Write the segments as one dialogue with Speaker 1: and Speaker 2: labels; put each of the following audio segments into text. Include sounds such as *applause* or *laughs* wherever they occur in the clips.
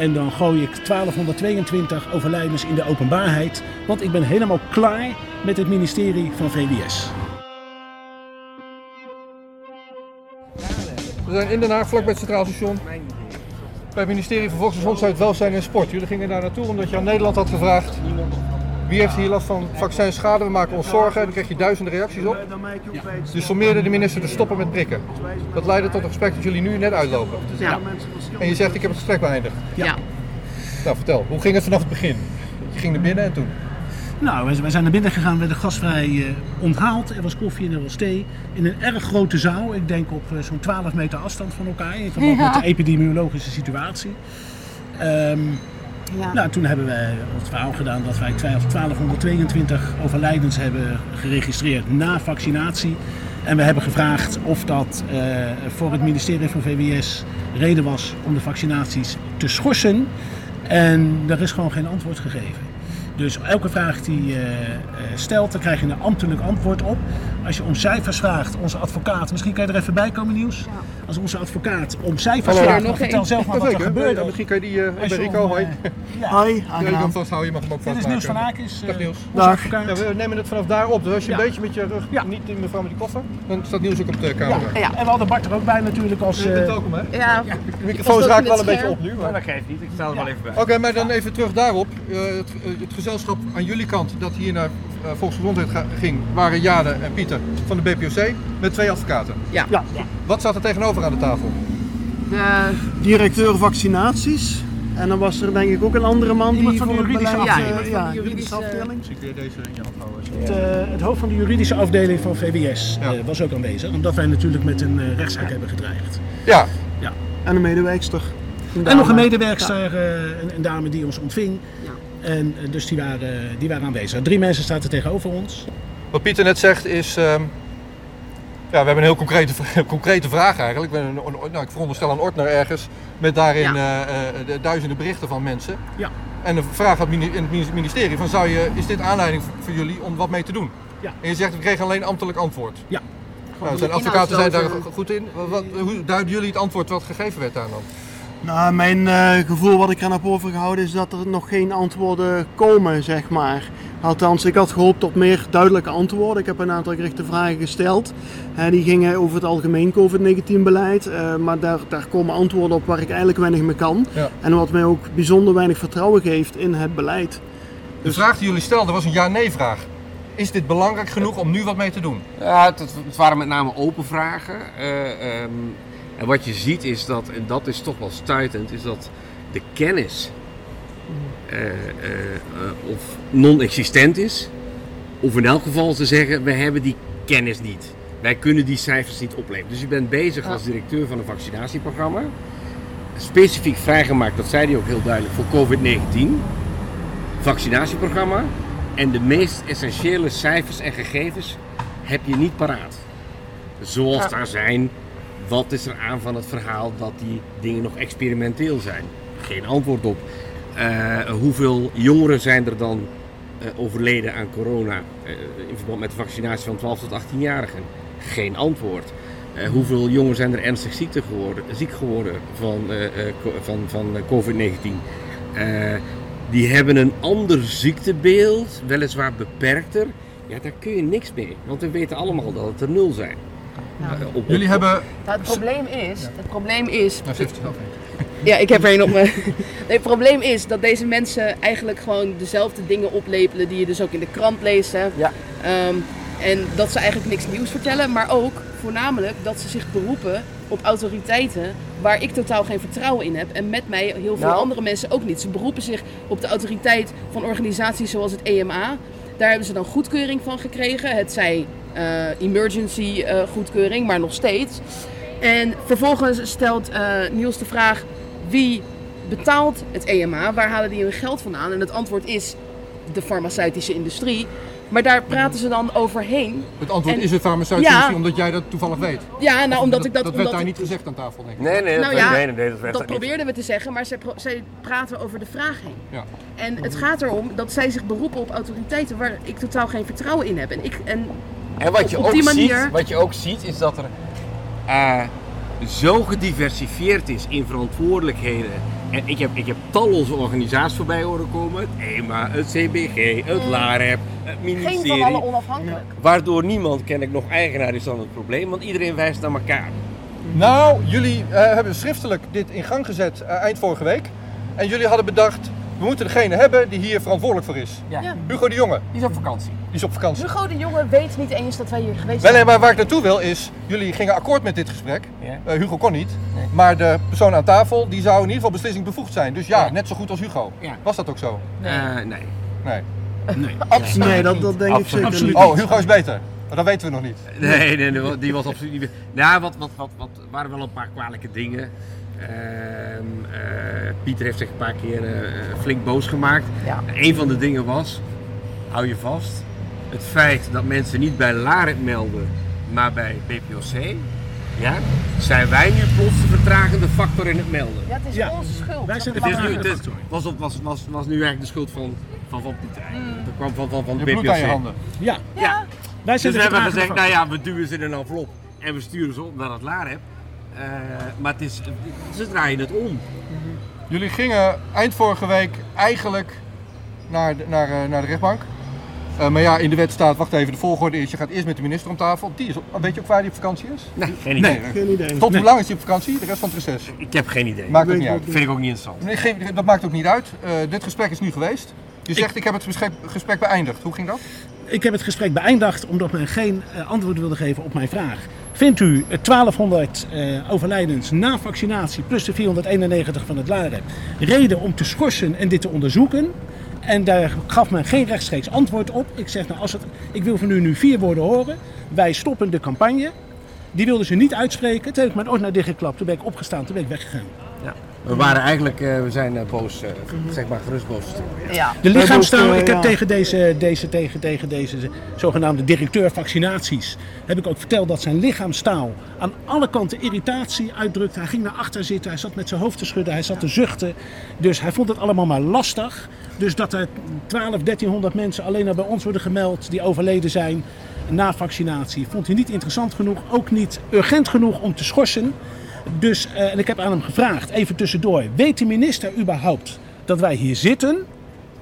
Speaker 1: En dan gooi ik 1222 overlijdens in de openbaarheid. Want ik ben helemaal klaar met het ministerie van VWS.
Speaker 2: We zijn in Den Haag, vlak bij het Centraal Station. Bij het ministerie van Volksgezondheid, Welzijn en Sport. Jullie gingen daar naartoe omdat je aan Nederland had gevraagd. Wie heeft hier last van vaccinschade? We maken ons zorgen. En dan krijg je duizenden reacties op. Dus sommeerde de minister te stoppen met prikken. Dat leidde tot een gesprek dat jullie nu net uitlopen.
Speaker 3: Ja.
Speaker 2: En je zegt, ik heb het gesprek beëindigd.
Speaker 3: Ja.
Speaker 2: Nou, vertel. Hoe ging het vanaf het begin? Je ging naar binnen en toen?
Speaker 1: Nou, wij zijn naar binnen gegaan, we werden gastvrij eh, onthaald. Er was koffie en er was thee. In een erg grote zaal, ik denk op eh, zo'n 12 meter afstand van elkaar. In verband
Speaker 3: Ja.
Speaker 1: met de epidemiologische situatie. Ehm, Nou, toen hebben wij het verhaal gedaan dat wij 12 1222 overlijdens hebben geregistreerd na vaccinatie. En we hebben gevraagd of dat eh, voor het ministerie van VWS reden was om de vaccinaties te schorsen. En daar is gewoon geen antwoord gegeven. Dus elke vraag die je eh, stelt, daar krijg je een ambtelijk antwoord op. Als je om cijfers vraagt, onze advocaat, misschien kan je er even bij komen nieuws. Als onze advocaat om cijfers
Speaker 2: Hallo.
Speaker 1: vraagt,
Speaker 3: nog
Speaker 1: dan vertel zelf maar wat er gebeurde.
Speaker 2: Ja, misschien kan je die... eh
Speaker 1: Als
Speaker 2: ben
Speaker 1: je
Speaker 2: Rico, hoi.
Speaker 1: eh, ja.
Speaker 4: Hoi,
Speaker 2: Ja, je kan vasthouden, je mag hem ook
Speaker 1: Dit is. Niels van Aakens,
Speaker 2: Dag
Speaker 1: eh,
Speaker 2: Niels.
Speaker 1: onze
Speaker 4: Dag.
Speaker 2: Ja, we nemen het vanaf daar op. Dus als je
Speaker 1: Ja.
Speaker 2: een beetje met je rug,
Speaker 1: Ja.
Speaker 2: niet in mevrouw met die koffer, dan staat Niels ook op de camera.
Speaker 3: Ja.
Speaker 1: En we hadden Bart er ook bij natuurlijk als...
Speaker 2: Je bent
Speaker 1: eh,
Speaker 2: welkom hè?
Speaker 3: Ja.
Speaker 2: De microfoon raakt wel een beetje op nu. Maar...
Speaker 5: Dat geeft niet, ik sta er wel even bij.
Speaker 2: Oké, maar dan even terug daarop. Eh, het, eh, gezelschap aan jullie kant dat hier naar eh, Volksgezondheid ging, waren Jade en Van de BPOC met twee advocaten.
Speaker 3: Ja.
Speaker 4: Ja,
Speaker 2: Wat zat er tegenover aan de tafel?
Speaker 3: De,
Speaker 4: directeur vaccinaties. En dan was er denk ik ook een andere man
Speaker 1: Iemand
Speaker 4: die
Speaker 1: van de juridische
Speaker 3: afdeling. Ja, iemand van
Speaker 4: ja,
Speaker 3: de
Speaker 4: juridische afdeling.
Speaker 2: Ik weer deze in je hand houden.
Speaker 1: het, eh, het hoofd van de juridische afdeling van VWS
Speaker 2: Ja.
Speaker 1: eh, was ook aanwezig. Omdat wij natuurlijk met een eh, rechtszaak hebben gedreigd.
Speaker 2: Ja,
Speaker 4: En een medewerkster. Een
Speaker 1: En nog een medewerkster, eh, een, een dame die ons ontving.
Speaker 3: Ja.
Speaker 1: En dus die waren, die waren aanwezig. Drie mensen staan er tegenover ons.
Speaker 2: Wat Pieter net zegt is... ehm, ja, we hebben een heel concrete, *laughs* concrete vraag eigenlijk. Een- een- nou, ik veronderstel een ordner ergens met daarin
Speaker 3: Ja.
Speaker 2: eh, eh, de duizenden berichten van mensen.
Speaker 1: Ja.
Speaker 2: En de vraag aan het mini- in het ministerie van zou je, is dit aanleiding voor- jullie om wat mee te doen?
Speaker 1: Ja.
Speaker 2: En je zegt we kregen alleen ambtelijk antwoord.
Speaker 1: Ja.
Speaker 2: Nou, zijn advocaten zijn daar go- goed in. Wat, hoe duiden jullie het antwoord wat gegeven werd aan dan?
Speaker 4: Nou, mijn eh, gevoel wat ik eraan heb overgehouden is dat er nog geen antwoorden komen, zeg maar. Althans, ik had gehoopt op meer duidelijke antwoorden. Ik heb een aantal gerichte vragen gesteld. Die gingen over het algemeen COVID-19 beleid. eh, maar daar, daar komen antwoorden op waar ik eigenlijk weinig mee kan.
Speaker 2: Ja.
Speaker 4: En wat mij ook bijzonder weinig vertrouwen geeft in het beleid.
Speaker 2: De vraag die jullie stelden was een ja-nee vraag. Is dit belangrijk genoeg om nu wat mee te doen?
Speaker 5: Ja, het, het waren met name open vragen. Eh, ehm, en wat je ziet is dat, en dat is toch wel stuitend, is dat de kennis of non-existent is. Of in elk geval te zeggen, we hebben die kennis niet. Wij kunnen die cijfers niet opleveren. Dus je bent bezig als directeur van een vaccinatieprogramma. Specifiek vrijgemaakt, dat zei hij ook heel duidelijk, voor COVID-19. Vaccinatieprogramma. En de meest essentiële cijfers en gegevens heb je niet paraat. Zoals daar zijn, wat is er aan van het verhaal dat die dingen nog experimenteel zijn? Geen antwoord op. Eh, hoeveel jongeren zijn er dan eh, overleden aan corona eh, in verband met de vaccinatie van 12 tot 18-jarigen? Geen antwoord. Eh, hoeveel jongeren zijn er ernstig ziek geworden, ziek geworden van, eh, eh, van, van eh, COVID-19? Eh, die hebben een ander ziektebeeld, weliswaar beperkter. Ja, daar kun je niks mee, want we weten allemaal dat het er nul zijn. Eh, op- op-
Speaker 2: Jullie hebben...
Speaker 3: Nou, het probleem is, het probleem is,
Speaker 2: Nou.
Speaker 3: Ja, ik heb er een op me. *laughs* Nee, het probleem is dat deze mensen eigenlijk gewoon dezelfde dingen oplepelen die je dus ook in de krant leest. Hè.
Speaker 5: Ja.
Speaker 3: Ehm, en dat ze eigenlijk niks nieuws vertellen, maar ook voornamelijk dat ze zich beroepen op autoriteiten waar ik totaal geen vertrouwen in heb. En met mij heel veel
Speaker 5: Nou.
Speaker 3: andere mensen ook niet. Ze beroepen zich op de autoriteit van organisaties zoals het EMA. Daar hebben ze dan goedkeuring van gekregen. Het zij eh, emergency eh, goedkeuring, maar nog steeds. En vervolgens stelt eh, Niels de vraag: wie betaalt het EMA? Waar halen die hun geld vandaan? En het antwoord is de farmaceutische industrie. Maar daar praten ze dan overheen.
Speaker 2: Het antwoord
Speaker 3: En-
Speaker 2: is het farmaceutische
Speaker 3: Ja.
Speaker 2: industrie, omdat jij dat toevallig weet.
Speaker 3: Ja, nou omdat ik dat.
Speaker 2: Dat werd
Speaker 3: omdat
Speaker 2: daar
Speaker 3: ik-
Speaker 2: niet gezegd aan tafel, denk ik.
Speaker 5: Nee, nee, dat,
Speaker 3: Nou ja,
Speaker 5: nee, nee, dat werd
Speaker 3: Dat
Speaker 5: er niet.
Speaker 3: probeerden we te zeggen, maar zij, pro- zij praten over de vraag heen.
Speaker 2: Ja.
Speaker 3: En het gaat erom dat zij zich beroepen op autoriteiten waar ik totaal geen vertrouwen in heb. En ik, en
Speaker 5: En wat je,
Speaker 3: op
Speaker 5: ook
Speaker 3: die manier-
Speaker 5: ziet, wat je ook ziet is dat er eh, zo gediversifieerd is in verantwoordelijkheden En ik heb, ik heb talloze organisaties voorbij horen komen. Het EMA, het CBG, het LAREP, het
Speaker 3: Geen
Speaker 5: ministerie.
Speaker 3: van alle onafhankelijk.
Speaker 5: Waardoor niemand, ken ik nog, eigenaar is dan het probleem. Want iedereen wijst naar elkaar.
Speaker 2: Nou, jullie eh, hebben schriftelijk dit in gang gezet eh, eind vorige week. En jullie hadden bedacht, we moeten degene hebben die hier verantwoordelijk voor is.
Speaker 6: Ja.
Speaker 2: Hugo de Jonge,
Speaker 6: Die is op vakantie.
Speaker 2: die is op vakantie.
Speaker 3: Hugo de Jonge weet niet eens dat wij hier geweest zijn.
Speaker 2: nee, maar waar ik naartoe wil is, jullie gingen akkoord met dit gesprek.
Speaker 6: Ja.
Speaker 2: Eh, Hugo kon niet.
Speaker 6: Nee.
Speaker 2: Maar de persoon aan tafel, die zou in ieder geval beslissingbevoegd zijn. Dus ja,
Speaker 6: Ja.
Speaker 2: net zo goed als Hugo.
Speaker 6: Ja.
Speaker 2: Was dat ook zo?
Speaker 5: Eh, nee.
Speaker 2: Nee.
Speaker 1: Nee. *laughs*
Speaker 3: Absoluut
Speaker 4: Nee, dat,
Speaker 3: niet.
Speaker 4: dat denk
Speaker 5: Absoluut.
Speaker 4: ik zeker niet.
Speaker 2: Oh, Hugo is beter. Maar dat weten we nog niet.
Speaker 5: Nee, nee, nee, die was absoluut niet. Nou, wat, wat, wat, wat waren wel een paar kwalijke dingen. Ehm, eh, Pieter heeft zich een paar keer eh, flink boos gemaakt.
Speaker 3: Ja.
Speaker 5: Een van de dingen was, hou je vast, het feit dat mensen niet bij LAREP melden, maar bij BPOC. Ja, zijn wij nu plots de vertragende factor in het melden?
Speaker 3: Ja, het is
Speaker 1: Ja.
Speaker 3: onze schuld.
Speaker 1: Wij zijn de
Speaker 5: Het is nu,
Speaker 1: vertragende
Speaker 5: het
Speaker 1: factor.
Speaker 5: was, was, was, was nu eigenlijk de schuld van, van, van Pieter. eigenlijk. Dat kwam van, van, van
Speaker 2: Je
Speaker 5: de
Speaker 2: bloed aan je
Speaker 5: BPOC.
Speaker 2: handen.
Speaker 1: Ja,
Speaker 3: Ja.
Speaker 1: wij zijn
Speaker 5: Dus we hebben gezegd, nou ja, we duwen ze in een envelop en we sturen ze op naar het LAREP. Eh, maar het is, ze draaien het om.
Speaker 2: Jullie gingen eind vorige week eigenlijk naar de, naar, eh, naar de rechtbank. Eh, maar ja, in de wet staat, wacht even, de volgorde is, je gaat eerst met de minister om tafel. Die is weet je ook waar die op vakantie is?
Speaker 5: Nee, geen idee.
Speaker 2: Nee.
Speaker 4: Geen idee.
Speaker 2: Tot
Speaker 1: Nee.
Speaker 2: hoe lang is die op vakantie? De rest van het reces.
Speaker 5: Ik heb geen idee.
Speaker 2: Maakt ook niet uit.
Speaker 5: Vind ik ook niet interessant.
Speaker 2: Nee, geen- dat maakt ook niet uit. Eh, dit gesprek is nu geweest. Je zegt, ik heb het gesprek, gesprek beëindigd. Hoe ging dat?
Speaker 1: Ik heb het gesprek beëindigd omdat men geen antwoord wilde geven op mijn vraag. Vindt u het 1200 eh, overlijdens na vaccinatie plus de 491 van het LAREP reden om te schorsen en dit te onderzoeken? En daar gaf men geen rechtstreeks antwoord op. Ik zeg, nou, als het, ik wil van u nu vier woorden horen. Wij stoppen de campagne. Die wilden ze niet uitspreken. Toen heb ik mijn oor naar dichtgeklapt. Toen ben ik opgestaan. Toen ben ik weggegaan.
Speaker 5: We waren eigenlijk, eh, we zijn eh, boos, eh, zeg maar gerust boos.
Speaker 3: Ja.
Speaker 1: De lichaamstaal, ik heb
Speaker 4: ja.
Speaker 1: tegen deze, deze, tegen, tegen deze zogenaamde directeur vaccinaties, heb ik ook verteld dat zijn lichaamstaal aan alle kanten irritatie uitdrukt. Hij ging naar achter zitten, hij zat met zijn hoofd te schudden, hij zat te zuchten. Dus hij vond het allemaal maar lastig. Dus dat er 12, 1300 mensen alleen al bij ons worden gemeld die overleden zijn na vaccinatie, vond hij niet interessant genoeg, ook niet urgent genoeg om te schorsen. Dus, eh, en ik heb aan hem gevraagd, even tussendoor, weet de minister überhaupt dat wij hier zitten?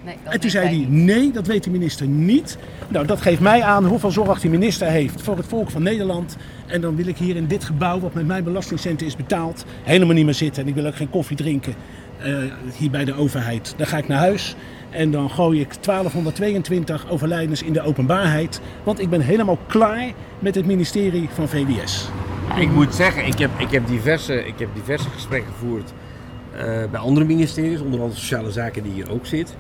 Speaker 3: Nee,
Speaker 1: En toen zei hij,
Speaker 3: niet.
Speaker 1: nee, dat weet de minister niet. Nou, dat geeft mij aan hoeveel zorg die minister heeft voor het volk van Nederland. En dan wil ik hier in dit gebouw, wat met mijn belastingcenten is betaald, helemaal niet meer zitten. En ik wil ook geen koffie drinken eh, hier bij de overheid. Dan ga ik naar huis en dan gooi ik 1222 overlijdens in de openbaarheid. Want ik ben helemaal klaar met het ministerie van VWS.
Speaker 5: Ik moet zeggen, ik heb, ik heb, diverse, ik heb diverse gesprekken gevoerd eh, bij andere ministeries, onder andere Sociale Zaken die hier ook zit.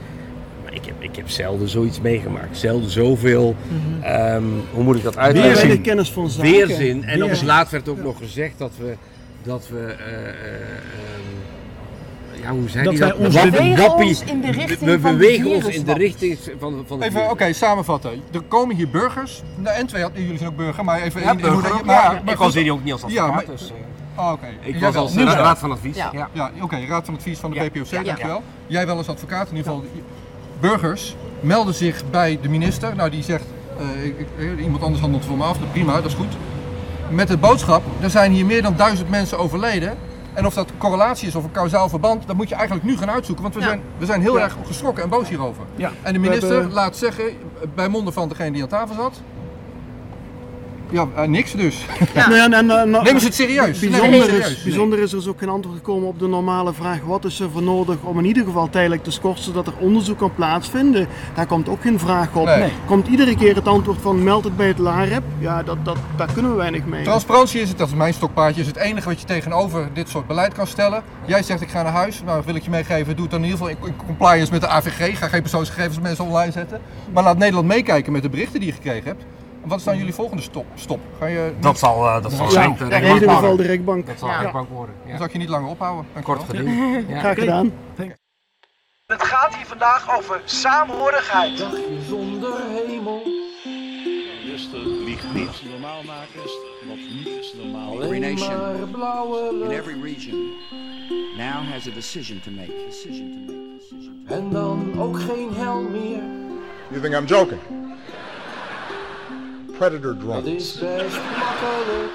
Speaker 5: Maar ik heb, ik heb zelden zoiets meegemaakt. Zelden zoveel, ehm, hoe moet ik dat uitleggen?
Speaker 4: kennis van zaken.
Speaker 5: Weerzin. En op het
Speaker 1: Weerzin.
Speaker 5: laatst werd ook nog gezegd dat we, dat we, eh, eh, ja hoe zei
Speaker 1: Dat
Speaker 5: die
Speaker 1: wij
Speaker 5: dat?
Speaker 1: ons
Speaker 5: Wappie-
Speaker 3: bewegen
Speaker 5: wappie-
Speaker 3: ons in de richting
Speaker 5: we
Speaker 3: van de
Speaker 5: bewegen ons in de richting van, van
Speaker 2: Even, oké, samenvatten. Er komen hier burgers. Nou, en twee, jullie zijn ook burger, maar even...
Speaker 5: Ja, burger
Speaker 2: maar-
Speaker 5: Ja,
Speaker 2: maar
Speaker 5: ik was hier ook niet als
Speaker 2: Ja,
Speaker 5: advocaat,
Speaker 2: maar-
Speaker 5: dus, eh,
Speaker 2: Ah, oké.
Speaker 5: ik
Speaker 2: Jij
Speaker 5: was
Speaker 2: wel.
Speaker 5: als
Speaker 2: wel.
Speaker 5: raad van advies.
Speaker 3: Ja.
Speaker 5: Ja.
Speaker 2: Ja, oké, raad van advies van de
Speaker 5: Ja.
Speaker 2: BPOC,
Speaker 3: Ja.
Speaker 2: dankjewel. Jij wel als advocaat in ieder geval. Burgers melden zich bij de minister. Nou, die zegt, eh, ik- ik- eh, iemand anders handelt voor me af, dat prima, dat is goed. Met de boodschap, er zijn hier meer dan duizend mensen overleden. En of dat correlatie is of een kausaal verband, dat moet je eigenlijk nu gaan uitzoeken. Want we,
Speaker 3: Ja.
Speaker 2: zijn, we zijn heel
Speaker 1: Ja.
Speaker 2: erg geschrokken en boos hierover.
Speaker 1: Ja.
Speaker 2: En de minister
Speaker 4: hebben-
Speaker 2: laat zeggen, bij monden van degene die aan tafel zat... Ja, eh, niks dus. *laughs*
Speaker 3: Ja.
Speaker 4: Nee, en, en, en,
Speaker 2: Nemen ze het serieus?
Speaker 4: Bijzonder,
Speaker 2: serieus?
Speaker 4: is, bijzonder is er dus ook geen antwoord gekomen op de normale vraag: wat is er voor nodig om in ieder geval tijdelijk te schorsen zodat er onderzoek kan plaatsvinden? Daar komt ook geen vraag op.
Speaker 2: Nee.
Speaker 4: Komt iedere keer het antwoord van meld het bij het LAREP? Ja, dat, dat, daar kunnen we weinig mee.
Speaker 2: Transparantie is het, dat is mijn stokpaardje, is het enige wat je tegenover dit soort beleid kan stellen. Jij zegt ik ga naar huis, nou wil ik je meegeven, doe het dan in ieder geval in compliance met de AVG. Ga geen persoonsgegevens van mensen online zetten. Maar laat Nederland meekijken met de berichten die je gekregen hebt. En wat is dan jullie volgende stop? stop? Ga je,
Speaker 5: Dat zal, eh, dat zal
Speaker 4: Ja,
Speaker 5: zijn.
Speaker 4: in
Speaker 5: de
Speaker 4: ieder geval de rechtbank.
Speaker 5: Dat zal
Speaker 3: Ja.
Speaker 5: de rechtbank worden.
Speaker 2: dan
Speaker 5: Ja.
Speaker 2: zal ik je niet langer ophouden. Dankjewel.
Speaker 5: Kort geding. Ja.
Speaker 4: Graag gedaan.
Speaker 7: Het gaat hier vandaag over saamhorigheid.
Speaker 8: Rusten liegt niet. Normaal maken is wat niet is normaal.
Speaker 9: Every nation in every region now has a decision to make. Decision to make. Decision to make.
Speaker 10: En dan ook geen hel meer.
Speaker 11: You think I'm joking? Predator
Speaker 10: Dat
Speaker 11: drones.
Speaker 10: is best makkelijk.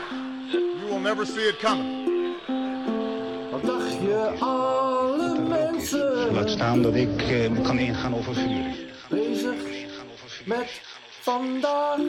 Speaker 11: You will never see it coming.
Speaker 10: Wat dacht je allemaal?
Speaker 6: is. Laat staan dat ik kan ingaan over vuur.
Speaker 10: Bezig met vandaag.